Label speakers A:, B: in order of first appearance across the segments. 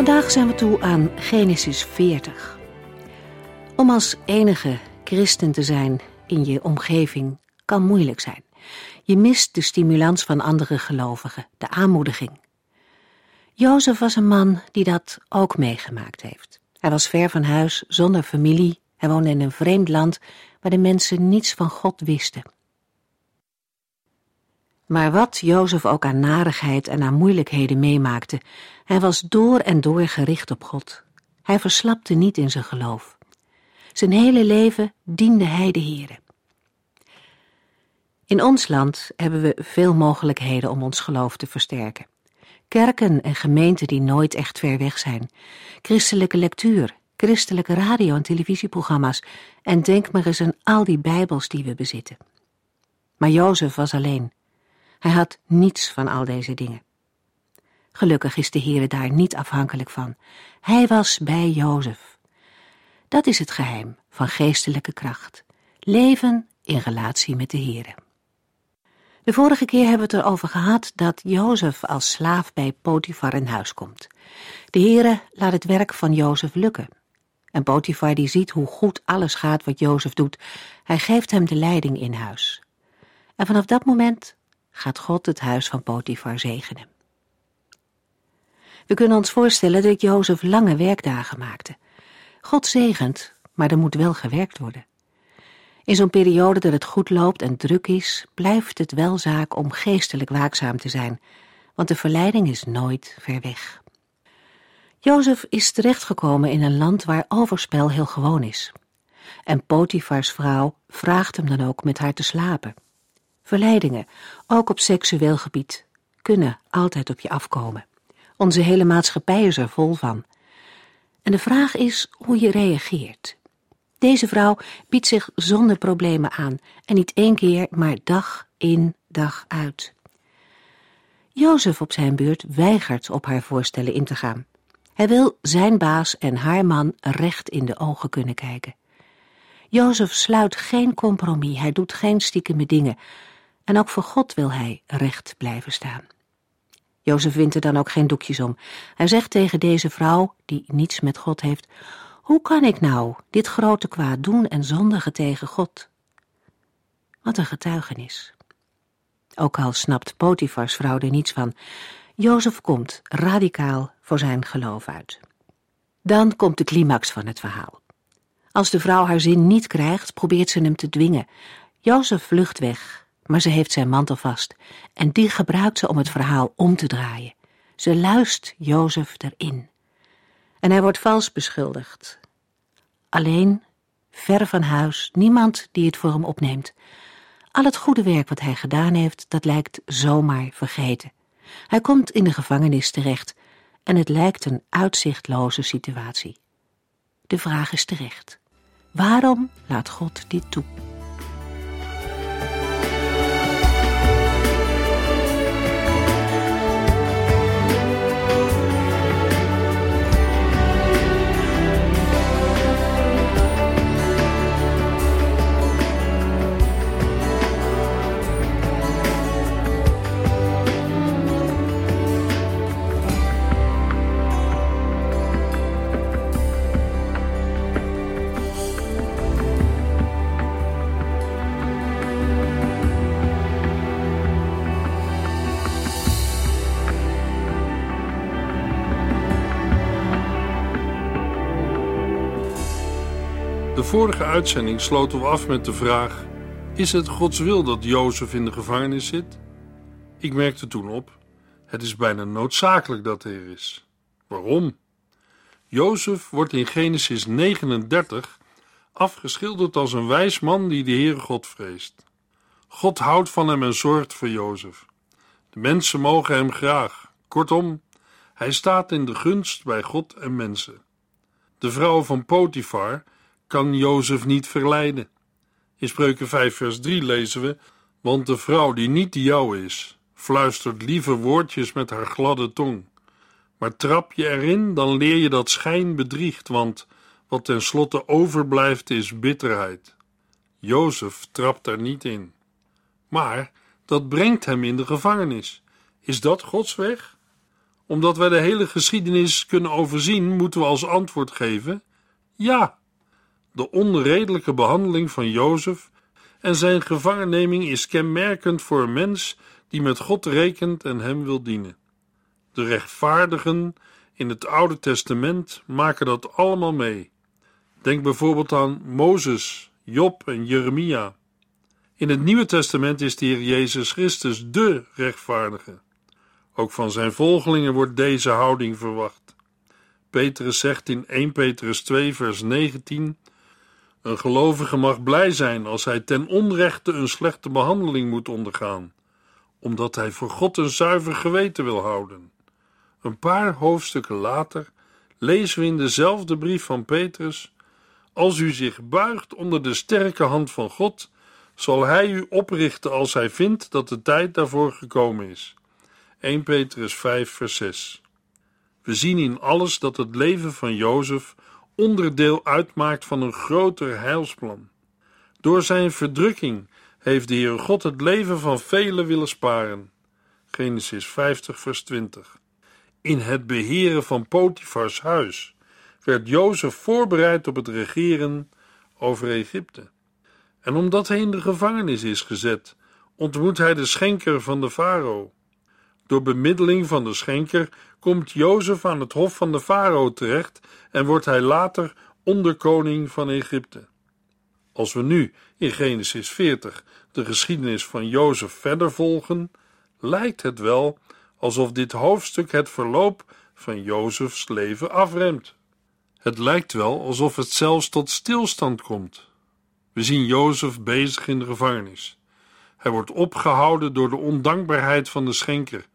A: Vandaag zijn we toe aan Genesis 40. Om als enige christen te zijn in je omgeving kan moeilijk zijn. Je mist de stimulans van andere gelovigen, de aanmoediging. Jozef was een man die dat ook meegemaakt heeft. Hij was ver van huis, zonder familie. Hij woonde in een vreemd land waar de mensen niets van God wisten. Maar wat Jozef ook aan narigheid en aan moeilijkheden meemaakte, hij was door en door gericht op God. Hij verslapte niet in zijn geloof. Zijn hele leven diende hij de Heere. In ons land hebben we veel mogelijkheden om ons geloof te versterken. Kerken en gemeenten die nooit echt ver weg zijn. Christelijke lectuur, christelijke radio- en televisieprogramma's. En denk maar eens aan al die bijbels die we bezitten. Maar Jozef was alleen. Hij had niets van al deze dingen. Gelukkig is de Heere daar niet afhankelijk van. Hij was bij Jozef. Dat is het geheim van geestelijke kracht. Leven in relatie met de Heere. De vorige keer hebben we het erover gehad dat Jozef als slaaf bij Potifar in huis komt. De Heere laat het werk van Jozef lukken. En Potifar die ziet hoe goed alles gaat wat Jozef doet. Hij geeft hem de leiding in huis. En vanaf dat moment gaat God het huis van Potifar zegenen. We kunnen ons voorstellen dat Jozef lange werkdagen maakte. God zegent, maar er moet wel gewerkt worden. In zo'n periode dat het goed loopt en druk is, blijft het wel zaak om geestelijk waakzaam te zijn, want de verleiding is nooit ver weg. Jozef is terechtgekomen in een land waar overspel heel gewoon is. En Potifars vrouw vraagt hem dan ook met haar te slapen. Verleidingen, ook op seksueel gebied, kunnen altijd op je afkomen. Onze hele maatschappij is er vol van. En de vraag is hoe je reageert. Deze vrouw biedt zich zonder problemen aan en niet één keer, maar dag in, dag uit. Jozef op zijn beurt weigert op haar voorstellen in te gaan. Hij wil zijn baas en haar man recht in de ogen kunnen kijken. Jozef sluit geen compromis, hij doet geen stiekeme dingen. En ook voor God wil hij recht blijven staan. Jozef wint er dan ook geen doekjes om. Hij zegt tegen deze vrouw, die niets met God heeft, hoe kan ik nou dit grote kwaad doen en zondigen tegen God? Wat een getuigenis. Ook al snapt Potifars vrouw er niets van, Jozef komt radicaal voor zijn geloof uit. Dan komt de climax van het verhaal. Als de vrouw haar zin niet krijgt, probeert ze hem te dwingen. Jozef vlucht weg, maar ze heeft zijn mantel vast en die gebruikt ze om het verhaal om te draaien. Ze luist Jozef erin. En hij wordt vals beschuldigd. Alleen, ver van huis, niemand die het voor hem opneemt. Al het goede werk wat hij gedaan heeft, dat lijkt zomaar vergeten. Hij komt in de gevangenis terecht en het lijkt een uitzichtloze situatie. De vraag is terecht. Waarom laat God dit toe?
B: De vorige uitzending sloten we af met de vraag: Is het Gods wil dat Jozef in de gevangenis zit? Ik merkte toen op: het is bijna noodzakelijk dat hij er is. Waarom? Jozef wordt in Genesis 39 afgeschilderd als een wijs man die de Heere God vreest. God houdt van hem en zorgt voor Jozef. De mensen mogen hem graag. Kortom, hij staat in de gunst bij God en mensen. De vrouw van Potifar kan Jozef niet verleiden. In Spreuken 5 vers 3 lezen we, want de vrouw die niet de jouwe is, fluistert lieve woordjes met haar gladde tong. Maar trap je erin, dan leer je dat schijn bedriegt, want wat tenslotte overblijft is bitterheid. Jozef trapt er niet in. Maar dat brengt hem in de gevangenis. Is dat Gods weg? Omdat wij de hele geschiedenis kunnen overzien, moeten we als antwoord geven: ja. De onredelijke behandeling van Jozef en zijn gevangenneming is kenmerkend voor een mens die met God rekent en hem wil dienen. De rechtvaardigen in het Oude Testament maken dat allemaal mee. Denk bijvoorbeeld aan Mozes, Job en Jeremia. In het Nieuwe Testament is de Heer Jezus Christus de rechtvaardige. Ook van zijn volgelingen wordt deze houding verwacht. Petrus zegt in 1 Petrus 2, vers 19: Een gelovige mag blij zijn als hij ten onrechte een slechte behandeling moet ondergaan, omdat hij voor God een zuiver geweten wil houden. Een paar hoofdstukken later lezen we in dezelfde brief van Petrus: Als u zich buigt onder de sterke hand van God, zal hij u oprichten als hij vindt dat de tijd daarvoor gekomen is. 1 Petrus 5, vers 6. We zien in alles dat het leven van Jozef onderdeel uitmaakt van een groter heilsplan. Door zijn verdrukking heeft de Heer God het leven van velen willen sparen. Genesis 50, vers 20. In het beheren van Potifars huis werd Jozef voorbereid op het regeren over Egypte. En omdat hij in de gevangenis is gezet, ontmoet hij de schenker van de farao. Door bemiddeling van de schenker komt Jozef aan het hof van de farao terecht en wordt hij later onderkoning van Egypte. Als we nu in Genesis 40 de geschiedenis van Jozef verder volgen, lijkt het wel alsof dit hoofdstuk het verloop van Jozefs leven afremt. Het lijkt wel alsof het zelfs tot stilstand komt. We zien Jozef bezig in de gevangenis. Hij wordt opgehouden door de ondankbaarheid van de schenker,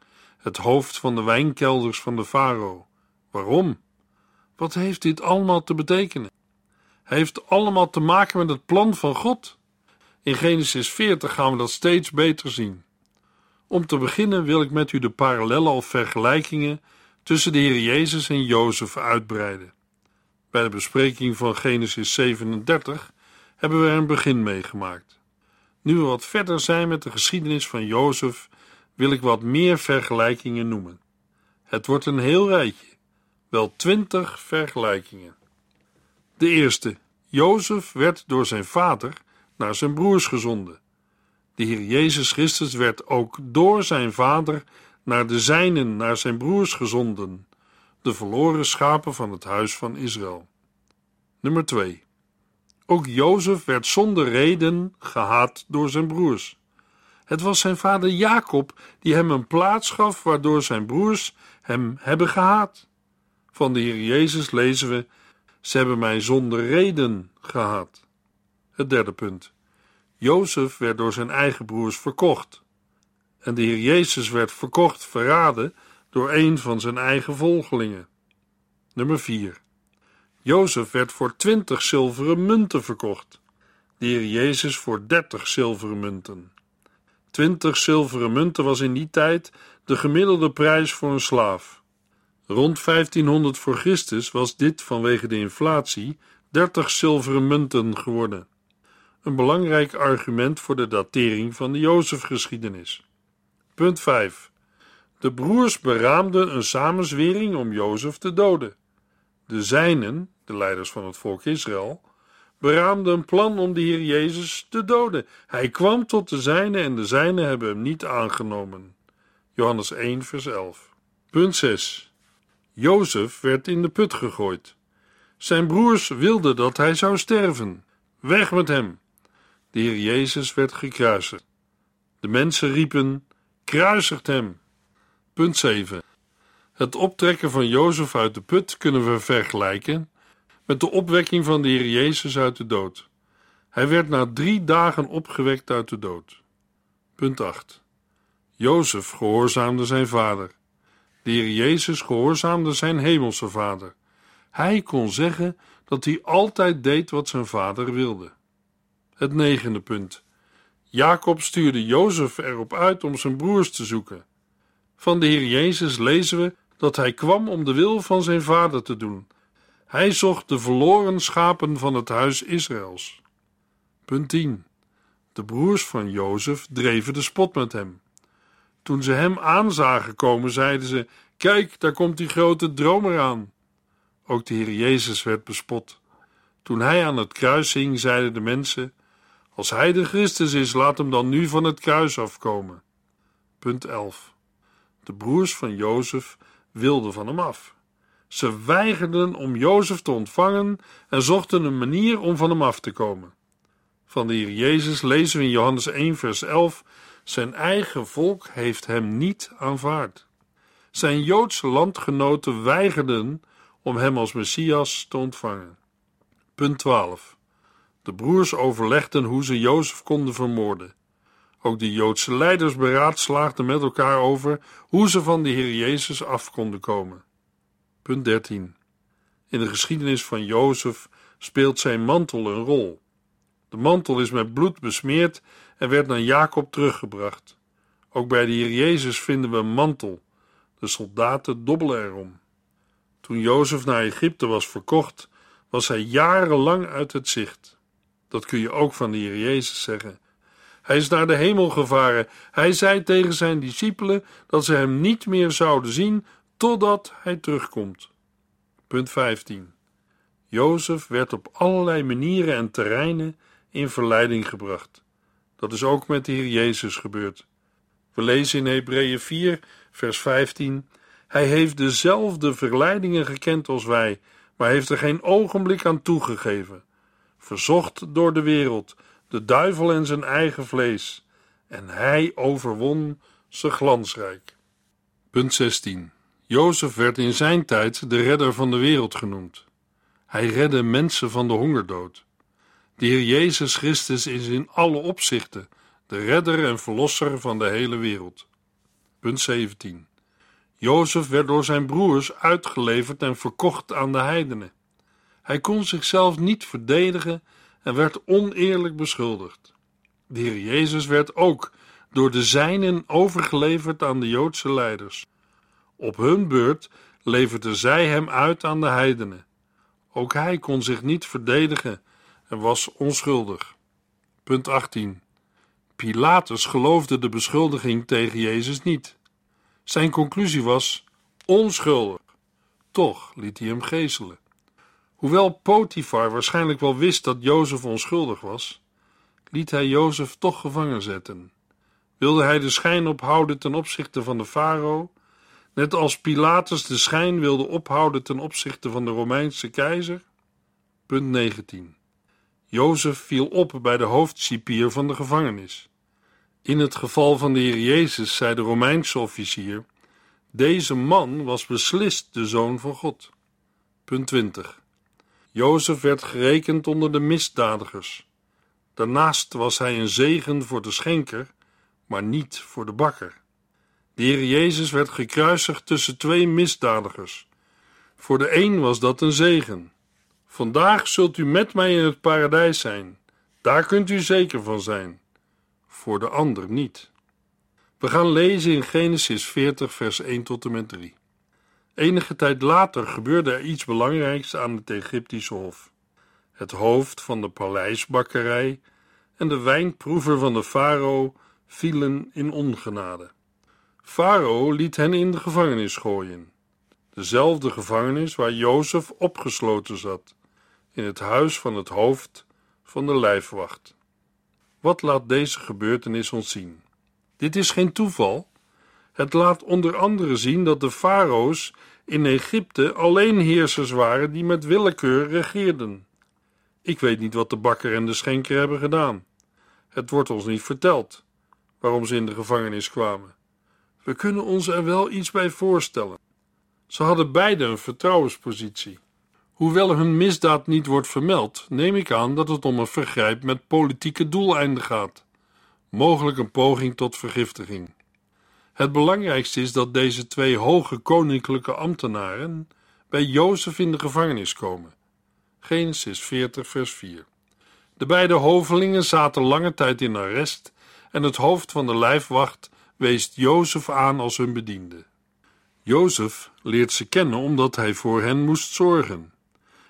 B: het hoofd van de wijnkelders van de farao. Waarom? Wat heeft dit allemaal te betekenen? Heeft allemaal te maken met het plan van God. In Genesis 40 gaan we dat steeds beter zien. Om te beginnen wil ik met u de parallellen of vergelijkingen tussen de Heer Jezus en Jozef uitbreiden. Bij de bespreking van Genesis 37 hebben we er een begin meegemaakt. Nu we wat verder zijn met de geschiedenis van Jozef, wil ik wat meer vergelijkingen noemen. Het wordt een heel rijtje, wel twintig vergelijkingen. De eerste, Jozef werd door zijn vader naar zijn broers gezonden. De Heer Jezus Christus werd ook door zijn vader naar de zijnen, naar zijn broers gezonden, de verloren schapen van het huis van Israël. Nummer 2. Ook Jozef werd zonder reden gehaat door zijn broers. Het was zijn vader Jacob die hem een plaats gaf waardoor zijn broers hem hebben gehaat. Van de Heer Jezus lezen we: Ze hebben mij zonder reden gehaat. Het derde punt. Jozef werd door zijn eigen broers verkocht. En de Heer Jezus werd verkocht, verraden door een van zijn eigen volgelingen. Nummer 4. Jozef werd voor twintig zilveren munten verkocht. De Heer Jezus voor dertig zilveren munten. Twintig zilveren munten was in die tijd de gemiddelde prijs voor een slaaf. Rond 1500 voor Christus was dit vanwege de inflatie 30 zilveren munten geworden. Een belangrijk argument voor de datering van de Jozefgeschiedenis. Punt 5. De broers beraamden een samenzwering om Jozef te doden. De zijnen, de leiders van het volk Israël, beraamden een plan om de Heer Jezus te doden. Hij kwam tot de zijnen en de zijnen hebben hem niet aangenomen. Johannes 1, vers 11. Punt 6. Jozef werd in de put gegooid. Zijn broers wilden dat hij zou sterven. Weg met hem. De Heer Jezus werd gekruisigd. De mensen riepen: Kruisigt hem. Punt 7. Het optrekken van Jozef uit de put kunnen we vergelijken met de opwekking van de Heer Jezus uit de dood. Hij werd na drie dagen opgewekt uit de dood. Punt 8. Jozef gehoorzaamde zijn vader. De Heer Jezus gehoorzaamde zijn hemelse vader. Hij kon zeggen dat hij altijd deed wat zijn vader wilde. Het negende punt. Jacob stuurde Jozef erop uit om zijn broers te zoeken. Van de Heer Jezus lezen we dat hij kwam om de wil van zijn vader te doen. Hij zocht de verloren schapen van het huis Israëls. Punt 10. De broers van Jozef dreven de spot met hem. Toen ze hem aanzagen komen, zeiden ze: Kijk, daar komt die grote dromer aan. Ook de Heer Jezus werd bespot. Toen hij aan het kruis hing, zeiden de mensen: Als hij de Christus is, laat hem dan nu van het kruis afkomen. Punt 11. De broers van Jozef wilden van hem af. Ze weigerden om Jozef te ontvangen en zochten een manier om van hem af te komen. Van de Heer Jezus lezen we in Johannes 1, vers 11: Zijn eigen volk heeft hem niet aanvaard. Zijn Joodse landgenoten weigerden om hem als Messias te ontvangen. Punt 12. De broers overlegden hoe ze Jozef konden vermoorden. Ook de Joodse leiders beraadslaagden met elkaar over hoe ze van de Heer Jezus af konden komen. Punt 13. In de geschiedenis van Jozef speelt zijn mantel een rol. De mantel is met bloed besmeerd en werd naar Jacob teruggebracht. Ook bij de Heer Jezus vinden we een mantel. De soldaten dobbelen erom. Toen Jozef naar Egypte was verkocht, was hij jarenlang uit het zicht. Dat kun je ook van de Heer Jezus zeggen. Hij is naar de hemel gevaren. Hij zei tegen zijn discipelen dat ze hem niet meer zouden zien totdat hij terugkomt. Punt 15. Jozef werd op allerlei manieren en terreinen in verleiding gebracht. Dat is ook met de Heer Jezus gebeurd. We lezen in Hebreeën 4, vers 15: Hij heeft dezelfde verleidingen gekend als wij, maar heeft er geen ogenblik aan toegegeven. Verzocht door de wereld, de duivel en zijn eigen vlees, en hij overwon ze glansrijk. Punt 16. Jozef werd in zijn tijd de redder van de wereld genoemd. Hij redde mensen van de hongerdood. De Heer Jezus Christus is in alle opzichten de redder en verlosser van de hele wereld. Punt 17. Jozef werd door zijn broers uitgeleverd en verkocht aan de heidenen. Hij kon zichzelf niet verdedigen en werd oneerlijk beschuldigd. De Heer Jezus werd ook door de zijnen overgeleverd aan de Joodse leiders. Op hun beurt leverden zij hem uit aan de heidenen. Ook hij kon zich niet verdedigen en was onschuldig. Punt 18. Pilatus geloofde de beschuldiging tegen Jezus niet. Zijn conclusie was onschuldig. Toch liet hij hem gezelen. Hoewel Potifar waarschijnlijk wel wist dat Jozef onschuldig was, liet hij Jozef toch gevangen zetten. Wilde hij de schijn ophouden ten opzichte van de farao, net als Pilatus de schijn wilde ophouden ten opzichte van de Romeinse keizer? Punt 19. Jozef viel op bij de hoofdcipier van de gevangenis. In het geval van de Heer Jezus zei de Romeinse officier: Deze man was beslist de zoon van God. Punt 20. Jozef werd gerekend onder de misdadigers. Daarnaast was hij een zegen voor de schenker, maar niet voor de bakker. De Heer Jezus werd gekruisigd tussen twee misdadigers. Voor de een was dat een zegen. Vandaag zult u met mij in het paradijs zijn. Daar kunt u zeker van zijn. Voor de ander niet. We gaan lezen in Genesis 40, vers 1 tot en met 3. Enige tijd later gebeurde er iets belangrijks aan het Egyptische hof. Het hoofd van de paleisbakkerij en de wijnproever van de farao vielen in ongenade. Farao liet hen in de gevangenis gooien. Dezelfde gevangenis waar Jozef opgesloten zat, in het huis van het hoofd van de lijfwacht. Wat laat deze gebeurtenis ons zien? Dit is geen toeval. Het laat onder andere zien dat de farao's in Egypte alleen heersers waren die met willekeur regeerden. Ik weet niet wat de bakker en de schenker hebben gedaan. Het wordt ons niet verteld waarom ze in de gevangenis kwamen. We kunnen ons er wel iets bij voorstellen. Ze hadden beide een vertrouwenspositie. Hoewel hun misdaad niet wordt vermeld, neem ik aan dat het om een vergrijp met politieke doeleinden gaat, mogelijk een poging tot vergiftiging. Het belangrijkste is dat deze twee hoge koninklijke ambtenaren bij Jozef in de gevangenis komen. Genesis 40, vers 4. De beide hovelingen zaten lange tijd in arrest en het hoofd van de lijfwacht wees Jozef aan als hun bediende. Jozef leert ze kennen omdat hij voor hen moest zorgen.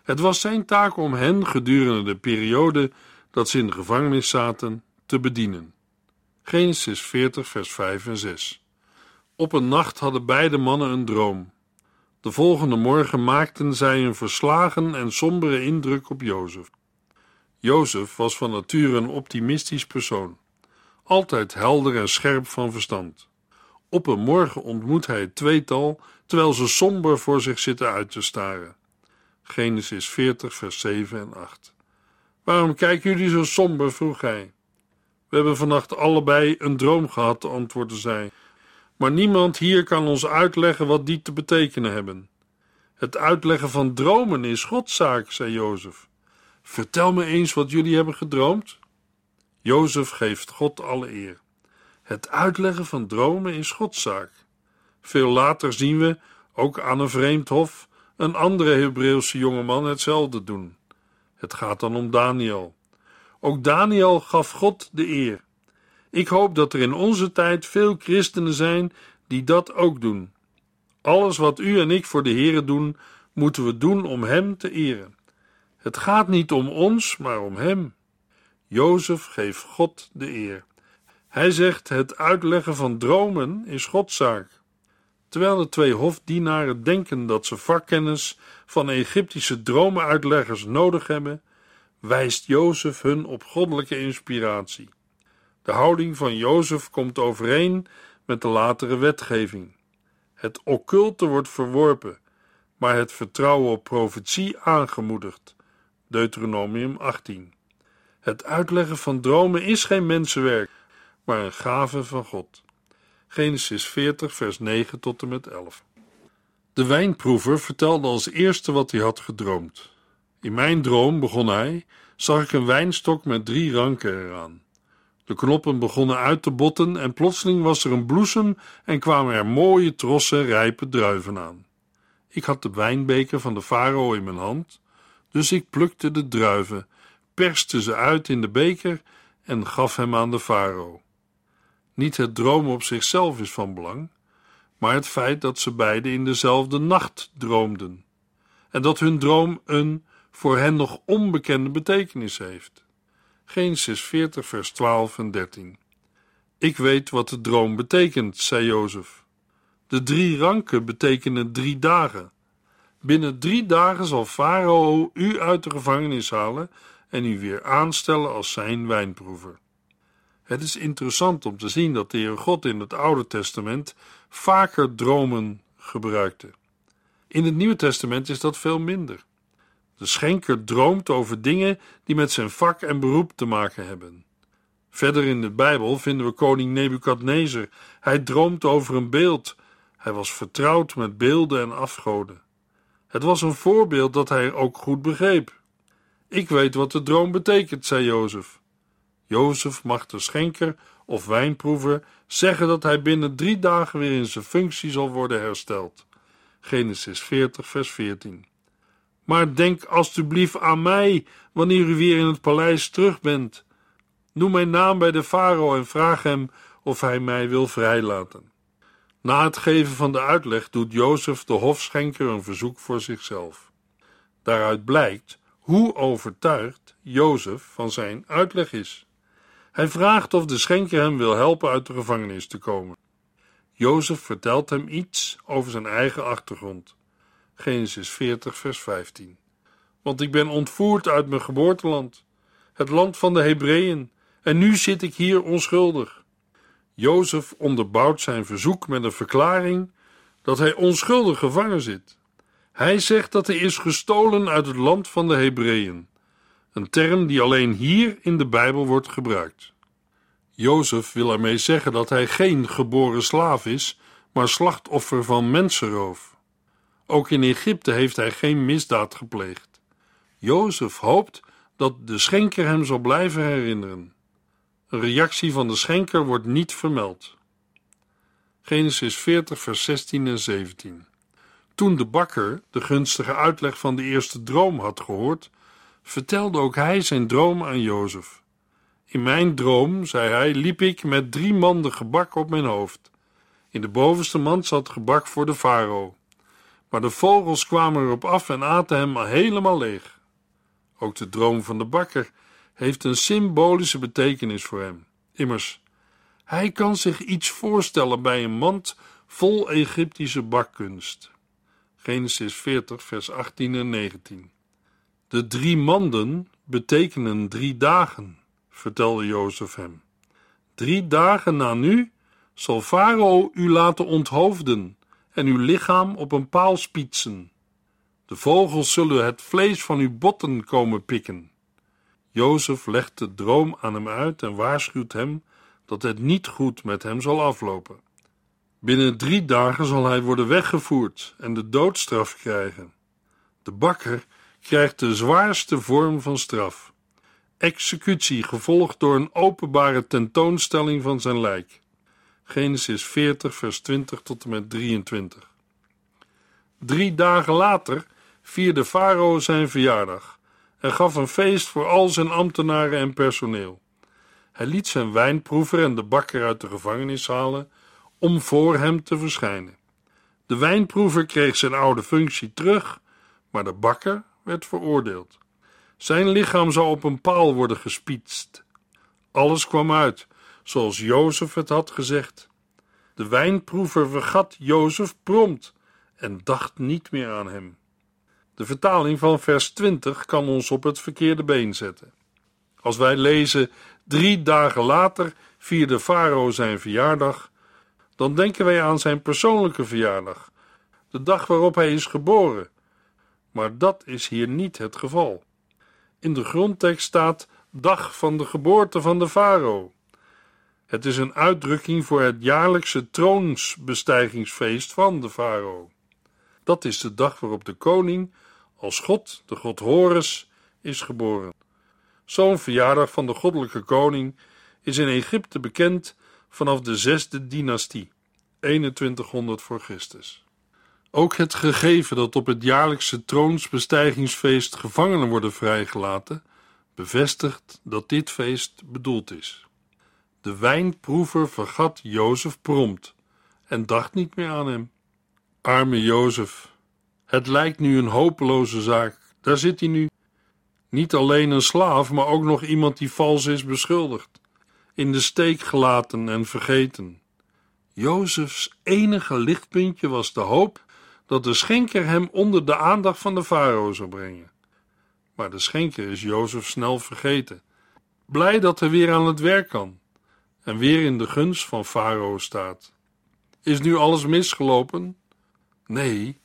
B: Het was zijn taak om hen gedurende de periode dat ze in de gevangenis zaten te bedienen. Genesis 40, vers 5 en 6. Op een nacht hadden beide mannen een droom. De volgende morgen maakten zij een verslagen en sombere indruk op Jozef. Jozef was van nature een optimistisch persoon, altijd helder en scherp van verstand. Op een morgen ontmoet hij het tweetal terwijl ze somber voor zich zitten uit te staren. Genesis 40, vers 7 en 8. Waarom kijken jullie zo somber? vroeg hij. We hebben vannacht allebei een droom gehad, antwoordde zij. Maar niemand hier kan ons uitleggen wat die te betekenen hebben. Het uitleggen van dromen is Godszaak, zei Jozef. Vertel me eens wat jullie hebben gedroomd. Jozef geeft God alle eer. Het uitleggen van dromen is Godszaak. Veel later zien we, ook aan een vreemd hof, een andere Hebreeuwse jongeman hetzelfde doen. Het gaat dan om Daniel. Ook Daniel gaf God de eer. Ik hoop dat er in onze tijd veel christenen zijn die dat ook doen. Alles wat u en ik voor de Here doen, moeten we doen om Hem te eren. Het gaat niet om ons, maar om Hem. Jozef geeft God de eer. Hij zegt: het uitleggen van dromen is Godszaak. Terwijl de twee hofdienaren denken dat ze vakkennis van Egyptische dromenuitleggers nodig hebben, wijst Jozef hun op goddelijke inspiratie. De houding van Jozef komt overeen met de latere wetgeving. Het occulte wordt verworpen, maar het vertrouwen op profetie aangemoedigd. Deuteronomium 18. Het uitleggen van dromen is geen mensenwerk, maar een gave van God. Genesis 40, vers 9 tot en met 11. De wijnproever vertelde als eerste wat hij had gedroomd. In mijn droom, begon hij, zag ik een wijnstok met drie ranken eraan. De knoppen begonnen uit te botten en plotseling was er een bloesem en kwamen er mooie trossen rijpe druiven aan. Ik had de wijnbeker van de farao in mijn hand, dus ik plukte de druiven, perste ze uit in de beker en gaf hem aan de farao. Niet het dromen op zichzelf is van belang, maar het feit dat ze beiden in dezelfde nacht droomden en dat hun droom een voor hen nog onbekende betekenis heeft. Genesis 40, vers 12 en 13. Ik weet wat de droom betekent, zei Jozef. De drie ranken betekenen drie dagen. Binnen drie dagen zal Farao u uit de gevangenis halen en u weer aanstellen als zijn wijnproever. Het is interessant om te zien dat de Heer God in het Oude Testament vaker dromen gebruikte. In het Nieuwe Testament is dat veel minder. De schenker droomt over dingen die met zijn vak en beroep te maken hebben. Verder in de Bijbel vinden we koning Nebukadnezar. Hij droomt over een beeld. Hij was vertrouwd met beelden en afgoden. Het was een voorbeeld dat hij ook goed begreep. Ik weet wat de droom betekent, zei Jozef. Jozef mag de schenker of wijnproever zeggen dat hij binnen drie dagen weer in zijn functie zal worden hersteld. Genesis 40, vers 14. Maar denk alstublieft aan mij wanneer u weer in het paleis terug bent. Noem mijn naam bij de farao en vraag hem of hij mij wil vrijlaten. Na het geven van de uitleg doet Jozef de hofschenker een verzoek voor zichzelf. Daaruit blijkt hoe overtuigd Jozef van zijn uitleg is. Hij vraagt of de schenker hem wil helpen uit de gevangenis te komen. Jozef vertelt hem iets over zijn eigen achtergrond. Genesis 40, vers 15. Want ik ben ontvoerd uit mijn geboorteland, het land van de Hebreeën, en nu zit ik hier onschuldig. Jozef onderbouwt zijn verzoek met een verklaring dat hij onschuldig gevangen zit. Hij zegt dat hij is gestolen uit het land van de Hebreeën, een term die alleen hier in de Bijbel wordt gebruikt. Jozef wil ermee zeggen dat hij geen geboren slaaf is, maar slachtoffer van mensenroof. Ook in Egypte heeft hij geen misdaad gepleegd. Jozef hoopt dat de schenker hem zal blijven herinneren. Een reactie van de schenker wordt niet vermeld. Genesis 40, vers 16 en 17. Toen de bakker de gunstige uitleg van de eerste droom had gehoord, vertelde ook hij zijn droom aan Jozef. In mijn droom, zei hij, liep ik met drie manden gebak op mijn hoofd. In de bovenste mand zat gebak voor de farao. Maar de vogels kwamen erop af en aten hem helemaal leeg. Ook de droom van de bakker heeft een symbolische betekenis voor hem. Immers, hij kan zich iets voorstellen bij een mand vol Egyptische bakkunst. Genesis 40, vers 18 en 19. De drie manden betekenen drie dagen, vertelde Jozef hem. Drie dagen na nu zal Farao u laten onthoofden en uw lichaam op een paal spietsen. De vogels zullen het vlees van uw botten komen pikken. Jozef legt de droom aan hem uit en waarschuwt hem dat het niet goed met hem zal aflopen. Binnen drie dagen zal hij worden weggevoerd en de doodstraf krijgen. De bakker krijgt de zwaarste vorm van straf: executie, gevolgd door een openbare tentoonstelling van zijn lijk. Genesis 40, vers 20 tot en met 23. Drie dagen later vierde Farao zijn verjaardag en gaf een feest voor al zijn ambtenaren en personeel. Hij liet zijn wijnproever en de bakker uit de gevangenis halen om voor hem te verschijnen. De wijnproever kreeg zijn oude functie terug, maar de bakker werd veroordeeld. Zijn lichaam zou op een paal worden gespietst. Alles kwam uit, zoals Jozef het had gezegd. De wijnproever vergat Jozef prompt en dacht niet meer aan hem. De vertaling van vers 20 kan ons op het verkeerde been zetten. Als wij lezen: Drie dagen later vierde Farao zijn verjaardag, dan denken wij aan zijn persoonlijke verjaardag, de dag waarop hij is geboren. Maar dat is hier niet het geval. In de grondtekst staat dag van de geboorte van de farao. Het is een uitdrukking voor het jaarlijkse troonsbestijgingsfeest van de farao. Dat is de dag waarop de koning als God, de god Horus, is geboren. Zo'n verjaardag van de goddelijke koning is in Egypte bekend vanaf de zesde dynastie, 2100 voor Christus. Ook het gegeven dat op het jaarlijkse troonsbestijgingsfeest gevangenen worden vrijgelaten, bevestigt dat dit feest bedoeld is. De wijnproever vergat Jozef prompt en dacht niet meer aan hem. Arme Jozef, het lijkt nu een hopeloze zaak. Daar zit hij nu. Niet alleen een slaaf, maar ook nog iemand die vals is beschuldigd, in de steek gelaten en vergeten. Jozefs enige lichtpuntje was de hoop dat de schenker hem onder de aandacht van de farao zou brengen. Maar de schenker is Jozef snel vergeten, blij dat hij weer aan het werk kan en weer in de gunst van farao staat. Is nu alles misgelopen? Nee,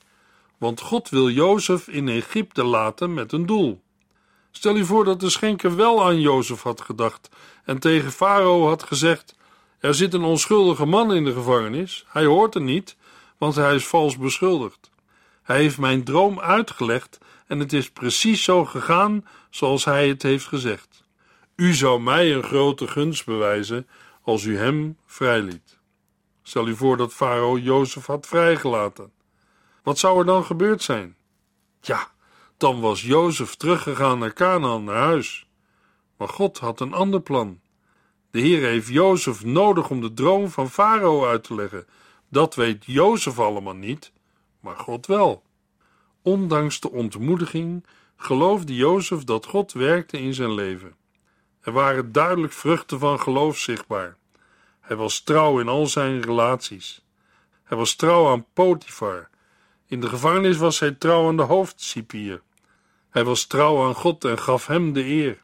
B: want God wil Jozef in Egypte laten met een doel. Stel je voor dat de schenker wel aan Jozef had gedacht en tegen Farao had gezegd: Er zit een onschuldige man in de gevangenis, hij hoort er niet, want hij is vals beschuldigd. Hij heeft mijn droom uitgelegd en het is precies zo gegaan zoals hij het heeft gezegd. U zou mij een grote gunst bewijzen als u hem vrijliet. Stel u voor dat Farao Jozef had vrijgelaten. Wat zou er dan gebeurd zijn? Ja, dan was Jozef teruggegaan naar Canaan, naar huis. Maar God had een ander plan. De Heer heeft Jozef nodig om de droom van Farao uit te leggen. Dat weet Jozef allemaal niet, maar God wel. Ondanks de ontmoediging geloofde Jozef dat God werkte in zijn leven. Er waren duidelijk vruchten van geloof zichtbaar. Hij was trouw in al zijn relaties. Hij was trouw aan Potifar. In de gevangenis was hij trouw aan de hoofdcipier. Hij was trouw aan God en gaf hem de eer.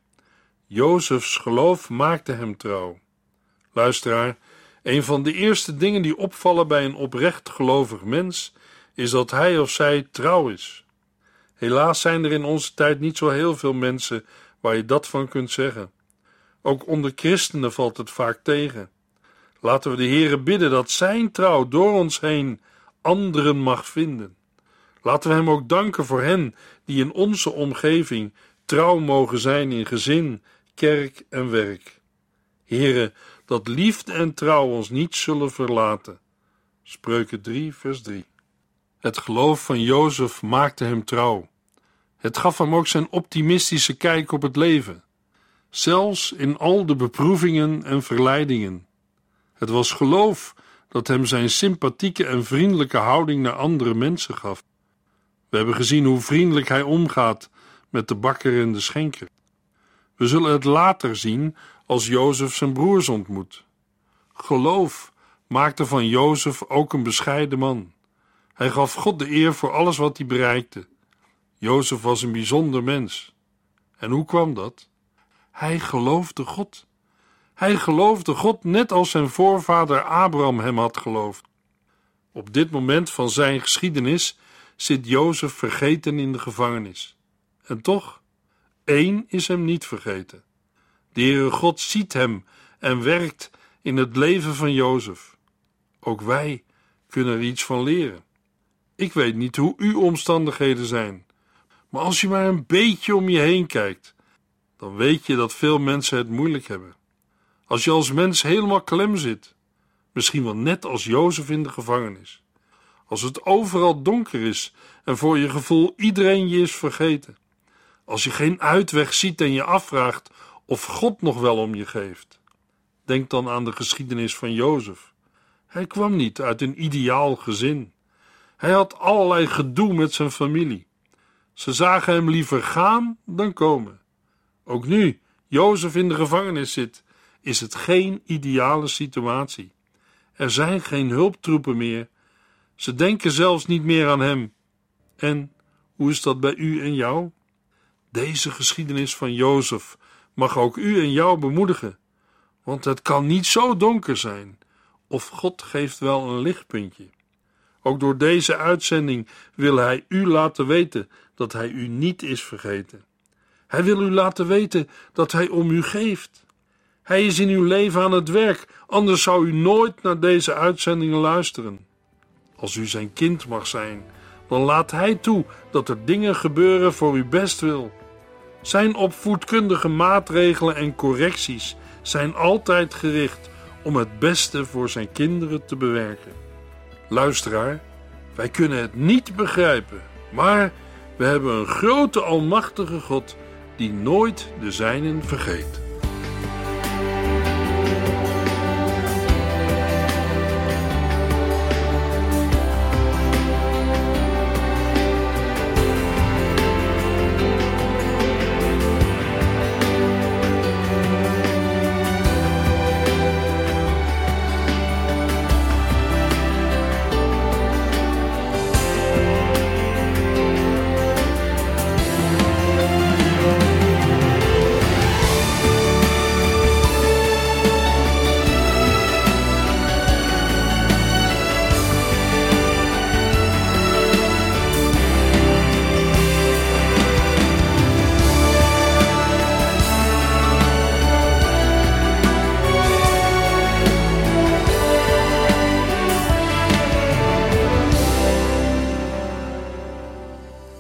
B: Jozefs geloof maakte hem trouw. Luisteraar, een van de eerste dingen die opvallen bij een oprecht gelovig mens is dat hij of zij trouw is. Helaas zijn er in onze tijd niet zo heel veel mensen waar je dat van kunt zeggen. Ook onder christenen valt het vaak tegen. Laten we de Heere bidden dat zijn trouw door ons heen anderen mag vinden. Laten we Hem ook danken voor hen die in onze omgeving trouw mogen zijn in gezin, kerk en werk. Here, dat liefde en trouw ons niet zullen verlaten. Spreuken 3, vers 3. Het geloof van Jozef maakte hem trouw. Het gaf hem ook zijn optimistische kijk op het leven, zelfs in al de beproevingen en verleidingen. Het was geloof dat hem zijn sympathieke en vriendelijke houding naar andere mensen gaf. We hebben gezien hoe vriendelijk hij omgaat met de bakker en de schenker. We zullen het later zien als Jozef zijn broers ontmoet. Geloof maakte van Jozef ook een bescheiden man. Hij gaf God de eer voor alles wat hij bereikte. Jozef was een bijzonder mens. En hoe kwam dat? Hij geloofde God. Hij geloofde God net als zijn voorvader Abraham hem had geloofd. Op dit moment van zijn geschiedenis zit Jozef vergeten in de gevangenis. En toch, één is hem niet vergeten. De Heere God ziet hem en werkt in het leven van Jozef. Ook wij kunnen er iets van leren. Ik weet niet hoe uw omstandigheden zijn, maar als je maar een beetje om je heen kijkt, dan weet je dat veel mensen het moeilijk hebben. Als je als mens helemaal klem zit, misschien wel net als Jozef in de gevangenis. Als het overal donker is en voor je gevoel iedereen je is vergeten. Als je geen uitweg ziet en je afvraagt of God nog wel om je geeft. Denk dan aan de geschiedenis van Jozef. Hij kwam niet uit een ideaal gezin. Hij had allerlei gedoe met zijn familie. Ze zagen hem liever gaan dan komen. Ook nu Jozef in de gevangenis zit, is het geen ideale situatie. Er zijn geen hulptroepen meer. Ze denken zelfs niet meer aan hem. En hoe is dat bij u en jou? Deze geschiedenis van Jozef mag ook u en jou bemoedigen, want het kan niet zo donker zijn. Of God geeft wel een lichtpuntje. Ook door deze uitzending wil Hij u laten weten dat Hij u niet is vergeten. Hij wil u laten weten dat Hij om u geeft. Hij is in uw leven aan het werk, anders zou u nooit naar deze uitzendingen luisteren. Als u zijn kind mag zijn, dan laat Hij toe dat er dingen gebeuren voor uw bestwil. Zijn opvoedkundige maatregelen en correcties zijn altijd gericht om het beste voor zijn kinderen te bewerken. Luisteraar, wij kunnen het niet begrijpen, maar we hebben een grote almachtige God die nooit de zijnen vergeet.